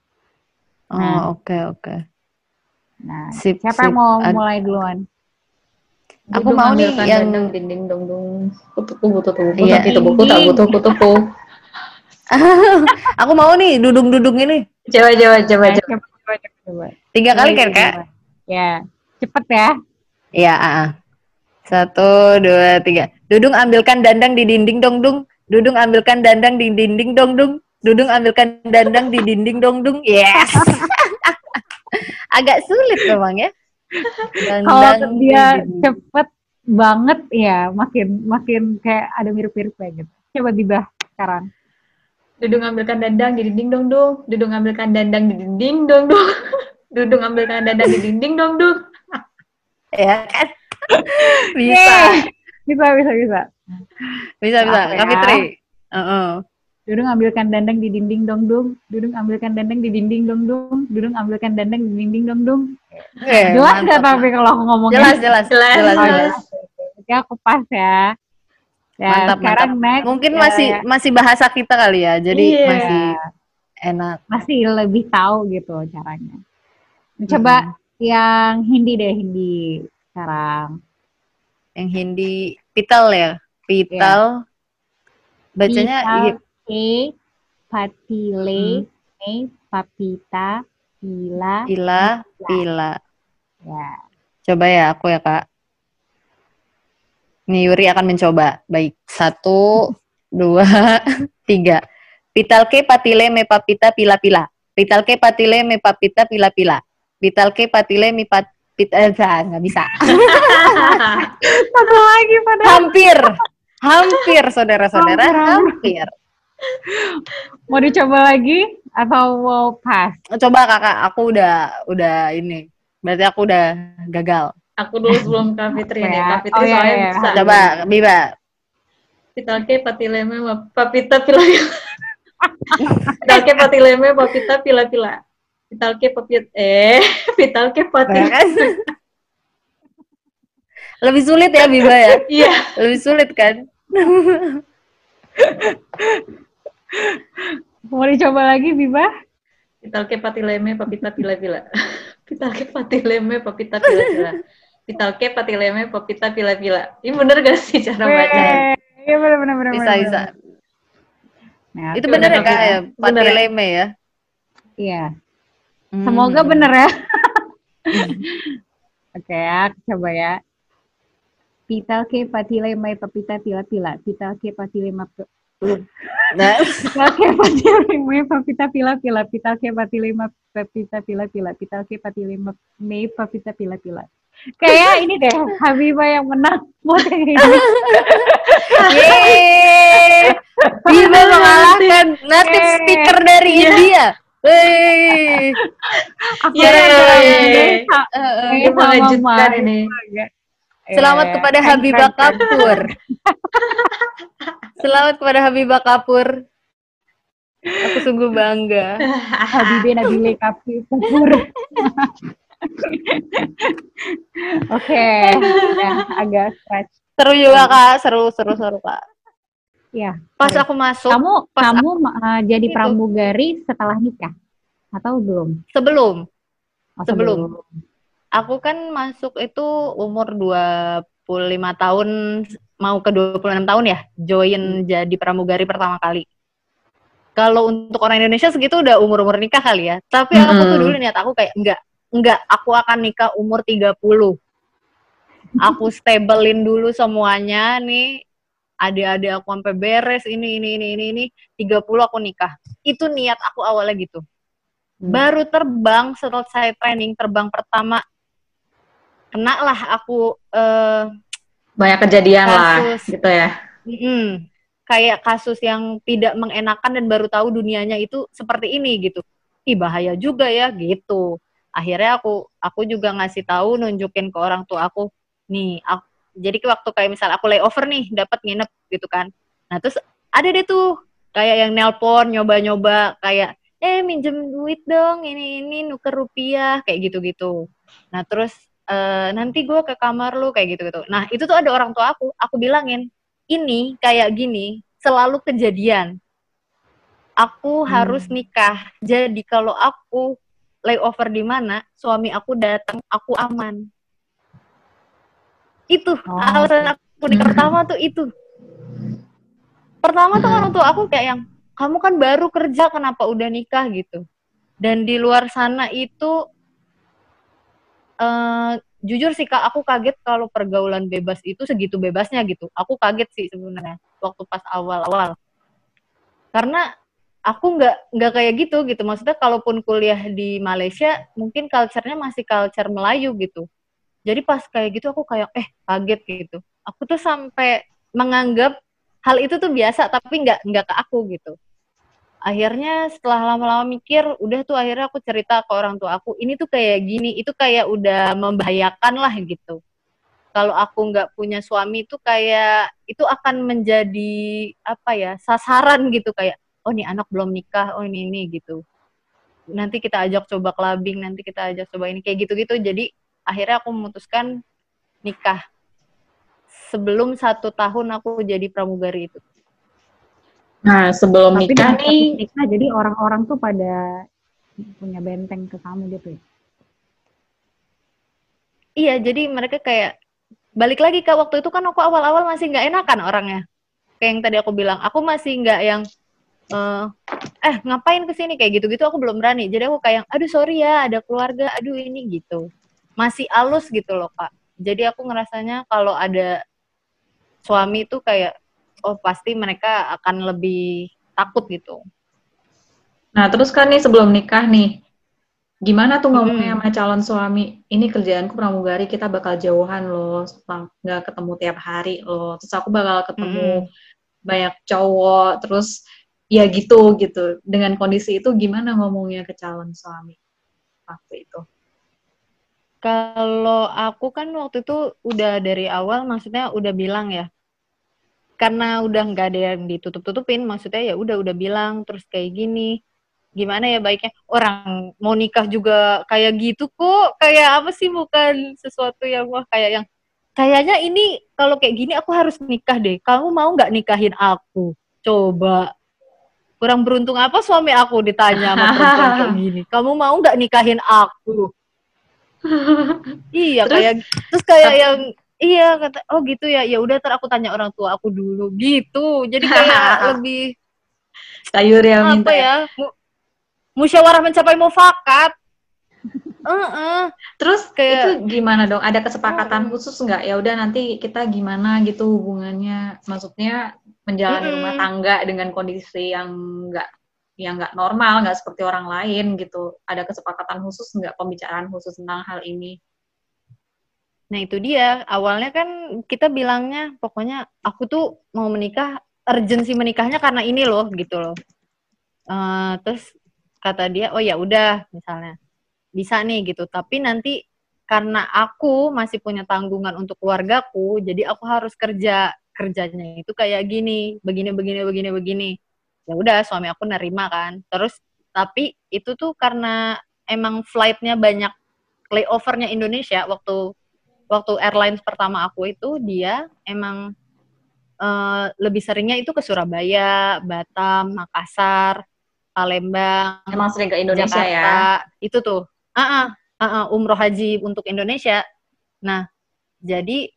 Oh Nah. oke oke. Nah Sip, siapa sip. yang mau mulai duluan Aku mau nih ambilkan yang- dandang dinding dong dong. Kutuku. Iya. Tapi tubuhku tak butuh kutuku. Aku mau nih dudung-dudung ini. Coba coba coba Nah, coba. coba coba. Tiga kali kan kak? ya cepet ya Iya. ah. Satu dua tiga. Dudung ambilkan dandang di dinding dong dung. Dudung ambilkan dandang di dinding dong dung. Dudung ambilkan dandang di dinding dong dung. Yes. Agak sulit memang ya. kalau dia cepet banget ya makin makin kayak ada mirip-miripnya gitu coba dibah sekarang Dudung ambilkan dandang di dinding dong dong. Dudung ambilkan dandang di dinding dong dong. Dudung ambilkan dandang di dinding dong dong. Ya kan? bisa. Yeay. bisa bisa bisa Bisa bisa. Ya? Kak Fitri. Heeh. Dudung ambilkan dandang di dinding dong dung. Dudung ambilkan dandang di dinding dong dung. Dudung ambilkan dandang di dinding dong dung. Eh, jelas nggak mantap. tapi kalau aku ngomongnya? Jelas jelas Jelas. jelas jelas. Oke aku pas ya. Ya Mantap, sekarang next. Mungkin ya, masih ya, masih bahasa kita kali ya. Jadi Iya. masih enak. masih lebih tahu gitu caranya. Coba yang Hindi deh Hindi sekarang. Yang Hindi pital ya. Pital. Bacanya iya. E patile Hmm. me papita pila pila pila. ya. Coba ya aku ya kak. Nih Yuri akan mencoba. Baik. Satu, dua, tiga. Pitalke patile me papita pila pila. Pitalke patile me papita pila pila. Pitalke patile me pat pita eh, nggak bisa. Satu lagi pada. Hampir. Hampir saudara-saudara, Hampir, hampir. Mau dicoba lagi atau mau pas? Coba kakak, aku udah udah ini. Berarti aku udah gagal. Aku dulu sebelum Kak Fitri nih. Ya. Kak Fitri Oh, iya, soalnya iya. bisa. Coba, Biba. Pitalke patileme papita pila pila. Pitalke patileme papita pila pila. Pitalke papit eh pitalke patil. Kan? Lebih sulit ya Biba ya? Iya. Lebih sulit kan? Mau dicoba lagi Biba? Pitalke patileme papita pila pila. Pitalke patileme papita pila pila. Pitalke patileme papita pila pila. Ini bener gak sih cara bacanya? Weh, Iya benar benar benar. Bisa, bisa. Nah, Itu bener ya bener, kak ya? bener. Patileme ya? Iya. Hmm. Semoga bener ya. Oke ya, coba ya. Pital ke patile mai papita pila pila. Pital ke Nah, Pital ke patile mai papita pila pila. Pital ke patile ma papita pila pila. Pital ke patile ma mai papita pila pila. Kayak ini deh, Habibah yang menang. Ini. yeay! Biba mengalahkan native speaker dari Iya. India. Wey. Aku yang ini. Eh, eh. Sama Ini mengejutkan Mama. ini. Selamat Eh, kepada keren, Habibah. Kapur. Selamat kepada Habibah Kapur. Aku sungguh bangga. Habibie Nabile Kapi Pupur. Oke, udah agak stretch. Seru juga kak, seru seru seru kak. ya Pas aku masuk, kamu pas kamu uh, jadi Itu. pramugari setelah nikah atau belum? sebelum Oh, Sebelum. Aku kan masuk itu umur 25 tahun mau ke 26 tahun ya, join jadi pramugari pertama kali. Kalau untuk orang Indonesia segitu udah umur-umur nikah kali ya. Tapi aku tuh dulu niat aku kayak enggak, enggak, aku akan nikah umur 30. Aku stablein dulu semuanya nih. Adik-adik aku sampai beres ini ini ini ini ini 30 aku nikah. Itu niat aku awalnya gitu. Hmm. Baru terbang selesai training terbang pertama kena lah aku eh Banyak kejadian lah, Kasus. gitu ya. mm-mm, kayak kasus yang tidak mengenakan dan baru tahu dunianya itu seperti ini gitu. Ih bahaya juga ya gitu. Akhirnya aku aku juga ngasih tahu nunjukin ke orang tua aku nih aku, jadi waktu kayak misal aku layover nih dapat nginep gitu kan. Nah terus ada deh tuh kayak yang nelpon nyoba-nyoba kayak eh minjem duit dong ini ini nuker rupiah kayak gitu-gitu. Nah terus eh, nanti gue ke kamar lu kayak gitu-gitu. Nah itu tuh ada orang tua aku, aku bilangin ini kayak gini selalu kejadian. Aku harus nikah. Jadi kalau aku layover di mana, suami aku datang, aku aman. Itu Oh, alasan aku nikah Hmm. pertama tuh itu. Pertama tuh Hmm. orang tua aku kayak yang kamu kan baru kerja kenapa udah nikah gitu. Dan di luar sana itu eh jujur sih kak aku kaget kalau pergaulan bebas itu segitu bebasnya gitu. Aku kaget sih sebenarnya waktu pas awal-awal. Karena aku nggak nggak kayak gitu gitu. Maksudnya kalaupun kuliah di Malaysia mungkin culture-nya masih culture Melayu gitu. Jadi pas kayak gitu aku kayak eh kaget gitu. Aku tuh sampai menganggap hal itu tuh biasa tapi nggak nggak ke aku gitu. Akhirnya setelah lama-lama mikir, udah tuh akhirnya aku cerita ke orang tua aku, ini tuh kayak gini, itu kayak udah membahayakan lah gitu. Kalau aku nggak punya suami tuh kayak itu akan menjadi apa ya sasaran gitu kayak oh nih anak belum nikah, oh ini ini gitu. Nanti kita ajak coba clubbing, nanti kita ajak coba ini kayak gitu-gitu. Jadi akhirnya aku memutuskan nikah sebelum satu tahun aku jadi pramugari itu. Nah, sebelum Tapi nikah nih, nikah jadi orang-orang tuh pada punya benteng ke kamu gitu ya. Iya, jadi mereka kayak balik lagi ke waktu itu kan aku awal-awal masih nggak enakan orangnya. Kayak yang tadi aku bilang, aku masih nggak yang eh eh ngapain ke sini kayak gitu-gitu aku belum berani. Jadi aku kayak aduh sorry ya, ada keluarga, aduh ini gitu. Masih alus gitu loh, Kak. Jadi aku ngerasanya kalau ada suami itu kayak oh pasti mereka akan lebih takut gitu. nah terus kan nih sebelum nikah nih, gimana tuh ngomongnya Hmm. sama calon suami? Ini kerjaanku pramugari, kita bakal jauhan loh, nggak ketemu tiap hari loh. Terus aku bakal ketemu banyak cowok, terus ya gitu gitu. Dengan kondisi itu gimana ngomongnya ke calon suami waktu itu? Kalau aku kan waktu itu udah dari awal maksudnya udah bilang ya. Karena udah nggak ada yang ditutup-tutupin, maksudnya ya udah udah bilang terus kayak gini. Gimana ya baiknya orang mau nikah juga kayak gitu kok. Kayak apa sih bukan sesuatu yang wah kayak yang kayaknya ini kalau kayak gini aku harus nikah deh. Kamu mau nggak nikahin aku? Coba. Kurang beruntung apa suami aku ditanya sama perempuan kayak gini. Kamu mau nggak nikahin aku? Iya Terus? kayak terus kayak yang iya kata oh gitu ya ya udah ntar aku tanya orang tua aku dulu gitu jadi kayak lebih Sayur yang minta apa ya mu- musyawarah mencapai mufakat Heeh. Terus Kayak- itu gimana dong? Ada kesepakatan Mm. khusus nggak? Ya udah nanti kita gimana gitu hubungannya? Maksudnya menjalani Mm-mm. rumah tangga dengan kondisi yang nggak yang nggak normal, nggak seperti orang lain gitu. Ada kesepakatan khusus nggak pembicaraan khusus tentang hal ini? Nah itu dia. Awalnya kan kita bilangnya pokoknya aku tuh mau menikah urgensi menikahnya karena ini loh gitu loh. Eh, terus kata dia oh ya udah misalnya. Bisa nih gitu. Tapi nanti karena aku masih punya tanggungan untuk keluargaku jadi aku harus kerja. Kerjanya itu kayak gini begini begini begini begini. Ya udah suami aku nerima kan. Terus tapi itu tuh karena emang flightnya banyak layovernya Indonesia waktu waktu airlines pertama aku itu dia emang uh, lebih seringnya itu ke Surabaya, Batam, Makassar, Palembang. Emang sering ke Indonesia ya? Jakarta, ya? Itu tuh. Ah, uh, uh, uh, umroh haji untuk Indonesia. Nah, jadi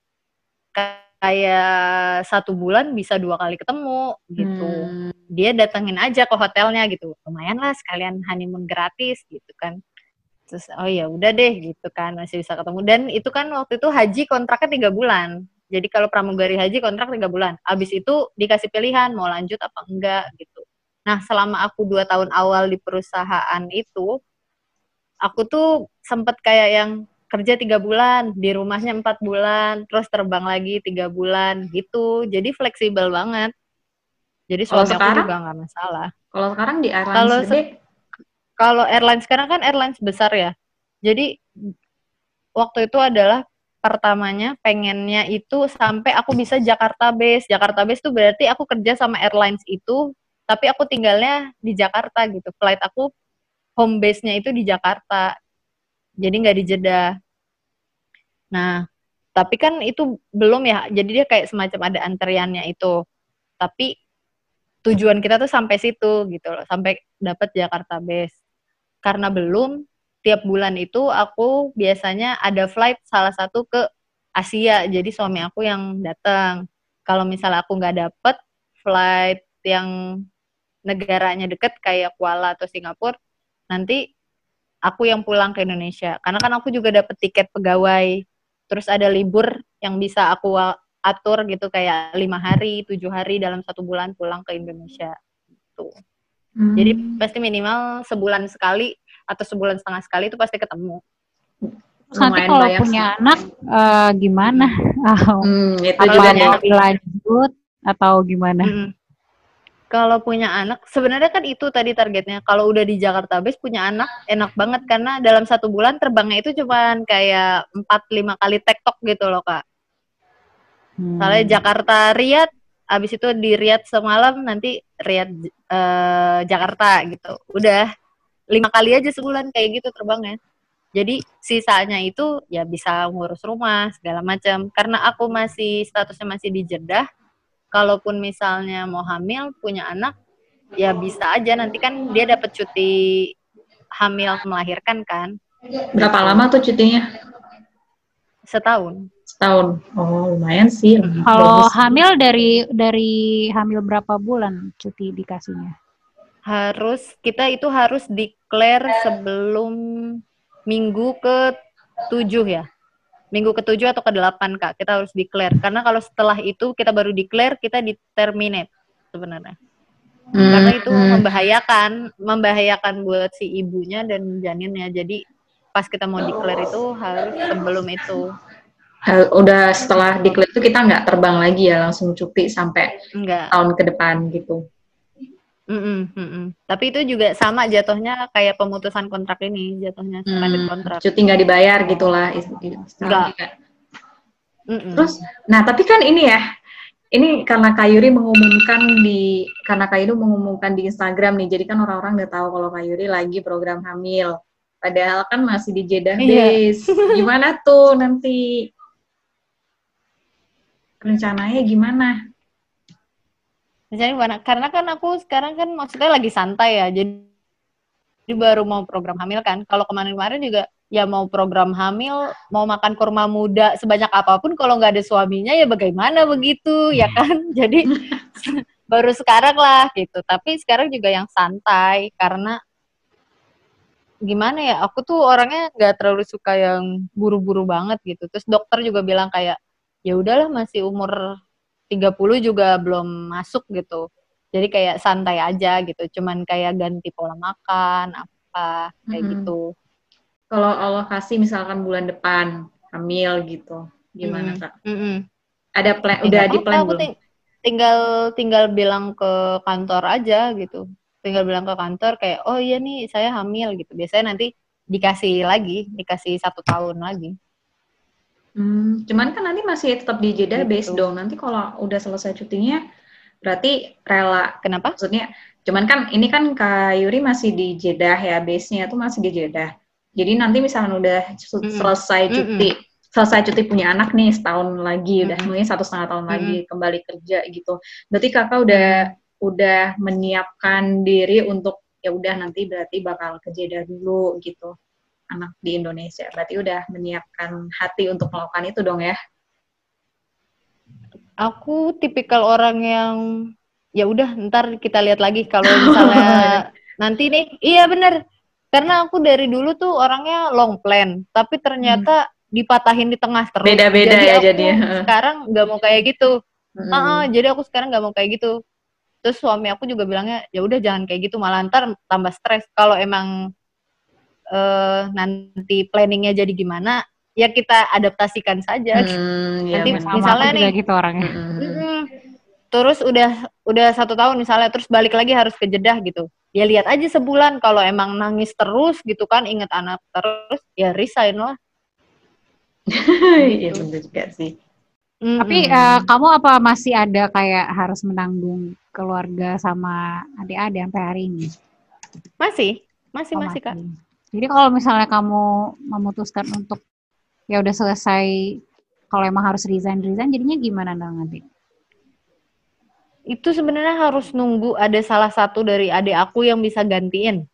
kayak satu bulan bisa dua kali ketemu gitu. Hmm. Dia datengin aja ke hotelnya gitu. Lumayan lah sekalian honeymoon gratis gitu kan. Terus oh ya udah deh gitu kan masih bisa ketemu. Dan itu kan waktu itu haji kontraknya tiga bulan. Jadi kalau pramugari haji kontrak tiga bulan. Abis itu dikasih pilihan mau lanjut apa enggak gitu. Nah selama aku dua tahun awal di perusahaan itu, aku tuh sempet kayak yang kerja tiga bulan, di rumahnya empat bulan, terus terbang lagi tiga bulan gitu. Jadi fleksibel banget. Jadi suami sekarang, aku juga nggak masalah. Kalau sekarang di airlines kalau gede? Kalau airlines sekarang kan airlines besar ya. Jadi waktu itu adalah pertamanya pengennya itu sampai aku bisa Jakarta base. Jakarta base tuh berarti aku kerja sama airlines itu, tapi aku tinggalnya di Jakarta gitu. Flight aku home base-nya itu di Jakarta. Jadi nggak di Jeddah. Nah, tapi kan itu belum ya. Jadi dia kayak semacam ada antriannya itu. Tapi tujuan kita tuh sampai situ gitu loh, sampai dapat Jakarta base. Karena belum, tiap bulan itu aku biasanya ada flight salah satu ke Asia. Jadi suami aku yang datang. Kalau misalnya aku nggak dapet flight yang negaranya deket kayak Kuala atau Singapura, nanti aku yang pulang ke Indonesia karena kan aku juga dapet tiket pegawai terus ada libur yang bisa aku atur gitu kayak lima hari tujuh hari dalam satu bulan pulang ke Indonesia gitu hmm. jadi pasti minimal sebulan sekali atau sebulan setengah sekali itu pasti ketemu nanti kalau punya sih. anak uh, gimana hmm, itu atau juga mau lanjut atau gimana hmm kalau punya anak, sebenarnya kan itu tadi targetnya. Kalau udah di Jakarta base punya anak enak banget karena dalam satu bulan terbangnya itu cuman kayak 4-5 kali tektok gitu loh kak. Hmm. Soalnya Jakarta Riyadh, abis itu di Riyadh semalam nanti Riyadh uh, Jakarta gitu. Udah lima kali aja sebulan kayak gitu terbangnya. Jadi sisanya itu ya bisa ngurus rumah segala macam. Karena aku masih statusnya masih di Jeddah, kalaupun misalnya mau hamil punya anak ya bisa aja nanti kan dia dapat cuti hamil melahirkan kan berapa lama tuh cutinya setahun setahun. Oh lumayan sih. Kalau hamil dari dari hamil berapa bulan cuti dikasihnya? Harus kita itu harus declare sebelum minggu ke tujuh ya. Minggu ketujuh atau ke delapan kak. Kita harus declare. Karena kalau setelah itu kita baru declare kita di terminate sebenarnya. Hmm. karena itu hmm. membahayakan membahayakan buat si ibunya dan janinnya. Jadi pas kita mau declare itu harus sebelum itu udah setelah declare itu kita nggak terbang lagi ya langsung cuti sampai Enggak. tahun ke depan gitu Mm -mm, mm -mm. Tapi itu juga sama jatuhnya kayak pemutusan kontrak ini jatuhnya hmm, kontrak. Cuti nggak dibayar gitulah. Enggak. Mm -mm. Terus, nah tapi kan ini ya, ini karena Kayuri mengumumkan di karena Kayuri mengumumkan di Instagram nih, jadi kan orang-orang udah tahu kalau Kayuri lagi program hamil. Padahal kan masih di Jeddah iya. Gimana tuh nanti rencananya gimana? Misalnya gimana? Karena kan aku sekarang kan maksudnya lagi santai ya, jadi, jadi baru mau program hamil kan. Kalau kemarin-kemarin juga ya mau program hamil, mau makan kurma muda sebanyak apa pun, kalau nggak ada suaminya ya bagaimana begitu, ya kan? Jadi baru sekarang lah gitu. Tapi sekarang juga yang santai karena gimana ya? Aku tuh orangnya nggak terlalu suka yang buru-buru banget gitu. Terus dokter juga bilang kayak ya udahlah masih umur 30 juga belum masuk gitu. Jadi kayak santai aja gitu, cuman kayak ganti pola makan apa kayak mm-hmm. gitu. Kalau Allah kasih misalkan bulan depan hamil gitu, gimana mm-hmm. kak? Mm-hmm. Ada plan, ya, udah di plan belum? Ting- tinggal tinggal bilang ke kantor aja gitu. Tinggal bilang ke kantor kayak oh iya nih saya hamil gitu. Biasanya nanti dikasih lagi, dikasih satu tahun lagi. Hmm, cuman kan nanti masih tetap di Jeddah gitu. base dong. Nanti kalau udah selesai cutinya, berarti rela. Kenapa? Maksudnya, cuman kan ini kan Kak Yuri masih di Jeddah ya, base-nya tuh masih di Jeddah. Jadi nanti misalnya udah mm selesai cuti, mm -mm. selesai cuti punya anak nih setahun lagi udah Mm-mm. mungkin satu setengah tahun lagi kembali kerja gitu berarti kakak udah udah menyiapkan diri untuk ya udah nanti berarti bakal ke Jeddah dulu gitu anak di Indonesia. Berarti udah menyiapkan hati untuk melakukan itu dong ya? Aku tipikal orang yang ya udah ntar kita lihat lagi kalau misalnya nanti nih. Iya bener. Karena aku dari dulu tuh orangnya long plan tapi ternyata dipatahin di tengah terus. Beda-beda Jadi ya jadinya. sekarang nggak mau kayak gitu. Mm-mm. Ah, ah, jadi aku sekarang nggak mau kayak gitu. Terus suami aku juga bilangnya ya udah jangan kayak gitu malah ntar tambah stres. Kalau emang eh nanti planningnya jadi gimana ya kita adaptasikan saja Hmm, iya Nanti. Sama misalnya nih- gitu orangnya. Mm-mm. Terus udah udah satu tahun misalnya, terus balik lagi harus ke Jeddah gitu. Ya lihat aja sebulan kalau emang nangis terus gitu kan, inget anak terus, ya resign lah. Iya benar juga sih. Tapi Mm-mm. eh, kamu apa masih ada kayak harus menanggung keluarga sama adik-adik sampai hari ini? masih, masih, Oh, masih kak. Jadi kalau misalnya kamu memutuskan untuk ya udah selesai, kalau emang harus resign resign, jadinya gimana dong nanti? Itu sebenarnya harus nunggu ada salah satu dari adik aku yang bisa gantiin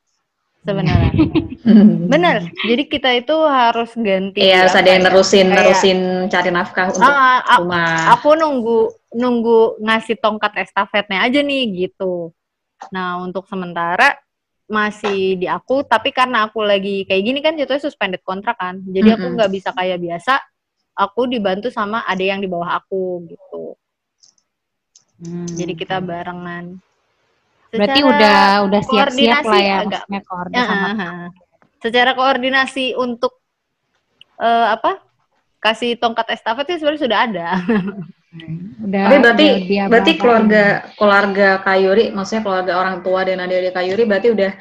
sebenarnya. Bener. Jadi kita itu harus ganti. Iya harus ada yang ya, nerusin kayak- nerusin cari nafkah untuk Ah, a- rumah. aku nunggu nunggu ngasih tongkat estafetnya aja nih gitu. Nah untuk sementara masih di aku, tapi karena aku lagi kayak gini kan jatuhnya suspended kontrak kan, jadi aku nggak bisa kayak biasa. Aku dibantu sama ada yang di bawah aku gitu. Jadi kita barengan. Berarti Secara udah udah siap-siap lah ya, agak- maksudnya koordinasi sama Ya, secara koordinasi untuk eh, apa? Kasih tongkat estafet itu sebenarnya sudah ada. udah. Tapi berarti udah berarti keluarga keluarga Kayuri, maksudnya keluarga orang tua dan adik-adik Kayuri berarti udah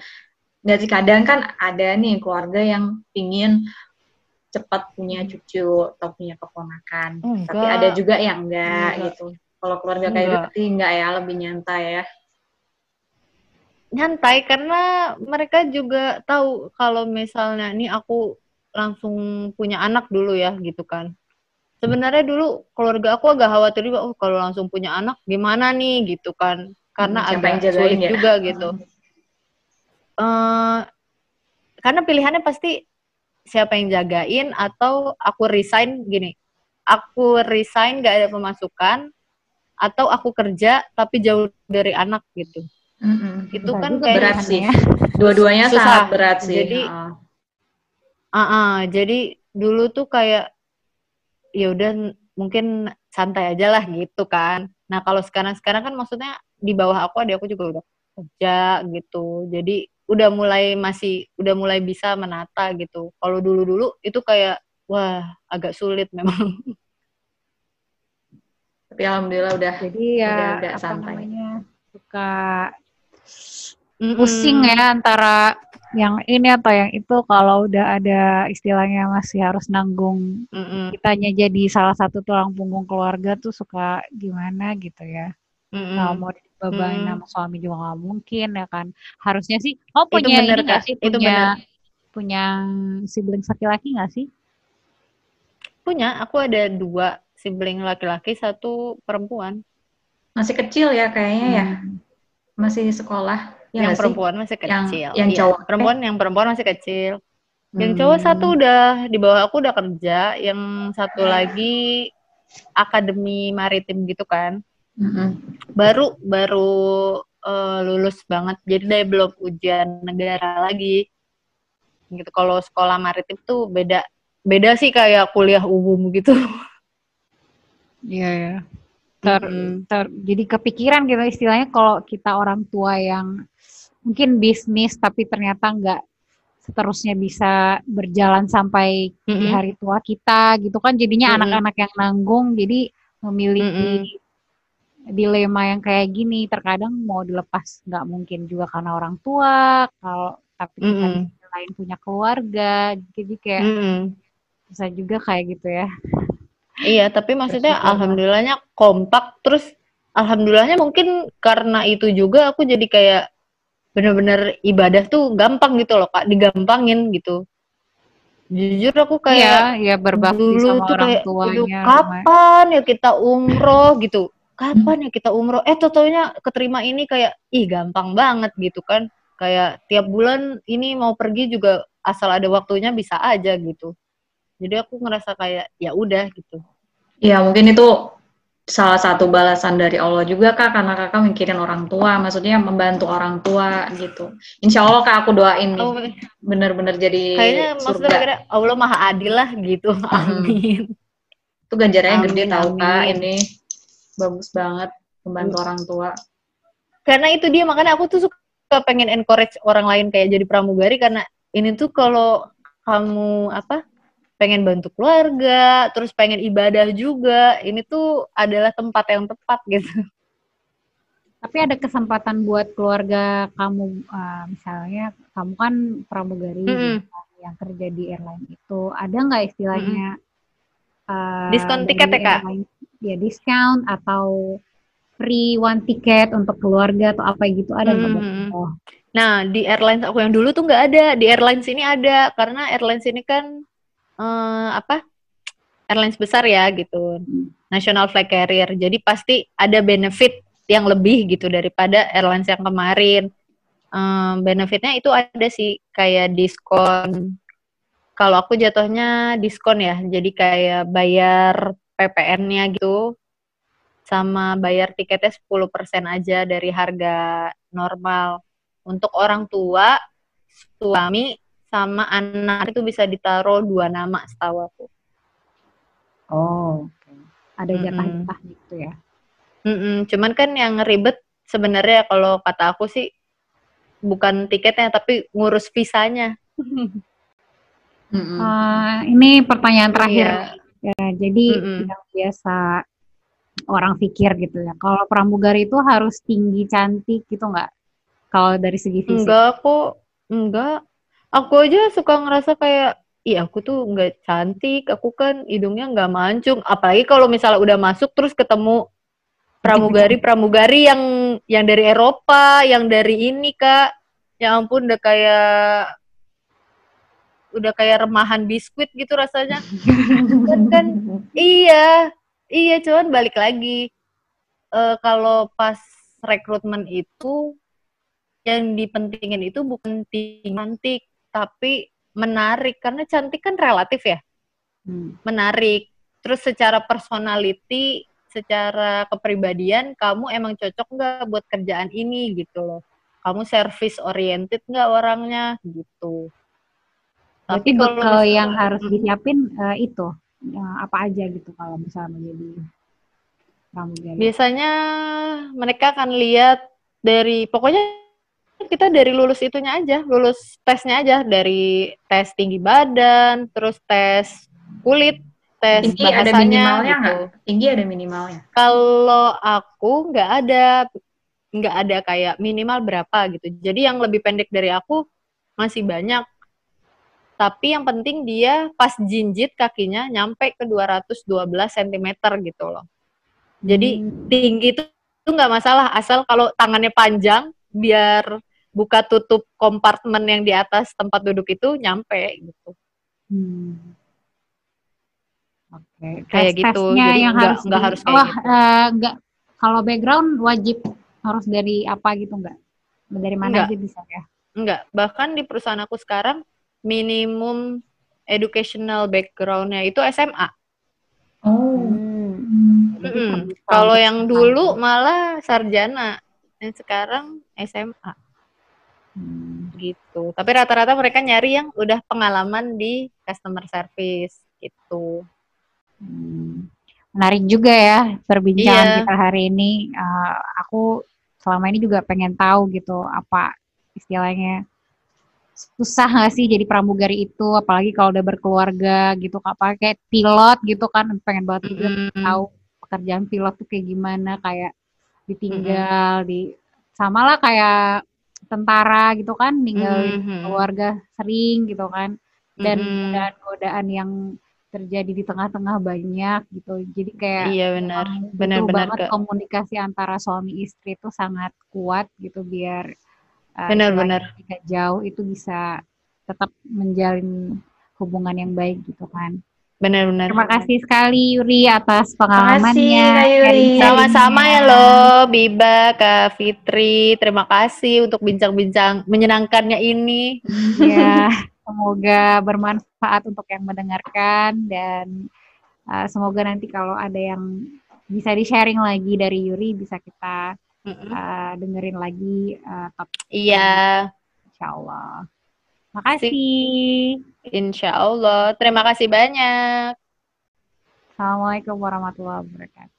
dari kadang kan ada nih keluarga yang pingin cepat punya cucu atau punya keponakan. Tapi Enggak. ada juga yang enggak, Enggak. gitu. Kalau keluarga Kayuri Enggak. berarti enggak ya, lebih nyantai ya. nyantai karena mereka juga tahu kalau misalnya nih aku langsung punya anak dulu ya gitu kan. Sebenarnya dulu keluarga aku agak khawatir juga, oh kalau langsung punya anak gimana nih gitu kan. Karena Hmm, agak jagain sulit ya? juga gitu. eh karena pilihannya pasti siapa yang jagain atau aku resign gini. Aku resign gak ada pemasukan atau aku kerja tapi jauh dari anak gitu. Mm-mm. Itu Susah kan kayak berat sih. ya. Dua-duanya Susah. sangat berat sih. Jadi- Heeh. Ah, ah, jadi dulu tuh kayak ya udah mungkin santai aja lah gitu kan. Nah kalau sekarang-sekarang kan maksudnya di bawah aku ada aku juga udah kerja gitu. Jadi udah mulai masih udah mulai bisa menata gitu. Kalau dulu-dulu itu kayak wah agak sulit memang. Tapi alhamdulillah udah Jadi ya Udah- udah apa santai. namanya suka Pusing ya antara yang ini atau yang itu kalau udah ada istilahnya masih harus nanggung Mm-mm. kitanya jadi salah satu tulang punggung keluarga tuh suka gimana gitu ya. Mm-mm. Kalau mau dibebanin Hmm. sama suami juga nggak mungkin ya kan. Harusnya sih, oh Itu punya bener, ini Kak. sih Itu punya bener. punya sibling laki-laki nggak sih? Punya, aku ada dua sibling laki-laki, satu perempuan. masih kecil ya kayaknya ya. Hmm. Masih sekolah. Ya yang nggak sih? perempuan masih Yang- kecil. yang Iya, cowok. Perempuan yang perempuan masih kecil. Yang Hmm. cowok satu udah di bawah aku udah kerja, yang satu lagi akademi maritim gitu kan. Mm-mm. Baru baru eh, lulus banget. Jadi dia belum ujian negara lagi. Gitu. Kalau sekolah maritim tuh beda beda sih kayak kuliah umum gitu. Iya ya. Ter, ter- jadi kepikiran gitu istilahnya kalau kita orang tua yang mungkin bisnis tapi ternyata nggak seterusnya bisa berjalan sampai di Mm-mm. hari tua kita gitu kan jadinya anak-anak yang nanggung jadi memiliki dilema yang kayak gini terkadang mau dilepas nggak mungkin juga karena orang tua kalau tapi kita Mm-mm. di sisi lain punya keluarga jadi kayak Mm-mm. bisa juga kayak gitu ya Iya, tapi maksudnya Bersyukur. alhamdulillahnya kompak terus alhamdulillahnya mungkin karena itu juga aku jadi kayak bener-bener ibadah tuh gampang gitu loh Kak, digampangin gitu. Jujur aku kayak Iya, ya berbakti dulu sama tuh orang kayak, tuanya. "Aduh, lumayan. kapan ya kita umroh gitu? Kapan ya kita umroh? Eh, totonya keterima ini kayak, ih gampang banget gitu kan. Kayak tiap bulan ini mau pergi juga asal ada waktunya bisa aja gitu. Jadi aku ngerasa kayak ya udah gitu. Ya mungkin itu salah satu balasan dari Allah juga kak karena kakak mikirin orang tua maksudnya membantu orang tua gitu. Insya Allah kak aku doain nih. Oh, bener-bener jadi kayaknya maksudnya surga. Allah maha adil lah gitu. Amin. itu ganjarannya Amin, gede tau kak amin. ini. Bagus banget membantu orang tua. Karena itu dia makanya aku tuh suka pengen encourage orang lain kayak jadi pramugari karena ini tuh kalau kamu apa pengen bantu keluarga, terus pengen ibadah juga, ini tuh adalah tempat yang tepat gitu. Tapi ada kesempatan buat keluarga kamu, uh, misalnya kamu kan pramugari gitu kan, yang kerja di airline itu, ada nggak istilahnya uh, Diskon tiket ya, Kak? ya discount atau free one ticket untuk keluarga atau apa gitu ada nggak? Mm-mm. kamu? Nah, di airlines aku yang dulu tuh nggak ada. Di airlines ini ada karena airlines ini kan eh, apa? Airlines besar ya gitu. National flag carrier. Jadi pasti ada benefit yang lebih gitu daripada airlines yang kemarin. Em, benefitnya itu ada sih kayak diskon. Kalau aku jatuhnya diskon ya. Jadi kayak bayar PPN-nya gitu sama bayar tiketnya 10% aja dari harga normal. Untuk orang tua, suami sama anak itu bisa ditaruh dua nama setahu aku. Oh, oke. Ada jatah-jatah gitu ya. Mm-mm, Cuman kan yang ribet sebenarnya kalau kata aku sih bukan tiketnya tapi ngurus visanya. Mm-mm. Eh, ini pertanyaan terakhir. Iya. Ya, jadi Mm-mm. yang biasa orang pikir gitu ya. Kalau pramugari itu harus tinggi cantik gitu nggak? Kalau dari segi fisik. Enggak kok, enggak. Aku aja suka ngerasa kayak, ih aku tuh nggak cantik, aku kan hidungnya nggak mancung. Apalagi kalau misalnya udah masuk terus ketemu pramugari-pramugari yang yang dari Eropa, yang dari ini kak, ya ampun udah kayak udah kayak remahan biskuit gitu rasanya. kan, kan iya, iya cuman balik lagi. Eh, kalau pas rekrutmen itu yang dipentingin itu bukan cantik, tapi menarik karena cantik kan relatif ya, Hmm. menarik. Terus secara personality, secara kepribadian kamu emang cocok nggak buat kerjaan ini gitu loh. Kamu service oriented nggak orangnya gitu. Berarti kalau yang harus Mm, disiapin eh, itu ya, apa aja gitu kalau misalnya menjadi pramugari. Biasanya mereka akan lihat dari pokoknya kita dari lulus itunya aja, lulus tesnya aja dari tes tinggi badan, terus tes kulit, tes tinggi ada bahasanya minimalnya gitu. tinggi ada minimalnya Kalau aku nggak ada nggak ada kayak minimal berapa gitu. Jadi yang lebih pendek dari aku masih banyak. Tapi yang penting dia pas jinjit kakinya nyampe ke 212 cm gitu loh. Jadi Hmm. tinggi itu itu nggak masalah asal kalau tangannya panjang biar buka tutup kompartemen yang di atas tempat duduk itu nyampe gitu. Hmm. Oke, Kayak gitu, jadi yang nggak- harus nggak di- harus kayak oh, gitu. eh, nggak kalau background wajib harus dari apa gitu nggak? Dari mana Nggak. aja bisa ya? Enggak, bahkan di perusahaan aku sekarang minimum educational background-nya itu SMA. oh Hmm. Terbuka Kalau yang dulu malah sarjana, dan sekarang SMA Hmm. gitu. Tapi rata-rata mereka nyari yang udah pengalaman di customer service gitu. Hmm. Menarik juga ya perbincangan Iya. kita hari ini. Eh, aku selama ini juga pengen tahu gitu apa istilahnya susah nggak sih jadi pramugari itu, apalagi kalau udah berkeluarga gitu, apa kayak pilot gitu kan, pengen banget juga Mm-mm. tahu pekerjaan pilot tuh kayak gimana, kayak ditinggal di sama lah kayak tentara gitu kan, ninggalin Mhm. keluarga sering gitu kan dan Mm-mm. godaan-godaan yang terjadi di tengah-tengah banyak gitu. Jadi kayak Iya benar, benar-benar banget Kak. komunikasi antara suami istri itu sangat kuat gitu biar uh, Benar-benar. istilahnya ketika jauh itu bisa tetap menjalin hubungan yang baik gitu kan. Benar-benar. Terima kasih sekali Yuri atas pengalamannya. Sama-sama ya lo, Biba, Kak Fitri. Terima kasih untuk bincang-bincang menyenangkannya ini. Ya, semoga bermanfaat untuk yang mendengarkan dan uh, semoga nanti kalau ada yang bisa di-sharing lagi dari Yuri bisa kita uh, dengerin lagi uh, topik Iya, insya Allah. Makasih. insya Allah. Terima kasih banyak. Assalamualaikum warahmatullahi wabarakatuh.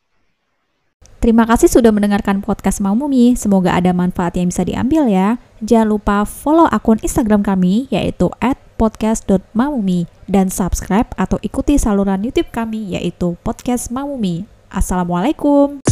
Terima kasih sudah mendengarkan podcast Mau Mumi. Semoga ada manfaat yang bisa diambil ya. Jangan lupa follow akun Instagram kami yaitu @podcast.mamumi dan subscribe atau ikuti saluran YouTube kami yaitu Podcast Mamumi. Assalamualaikum.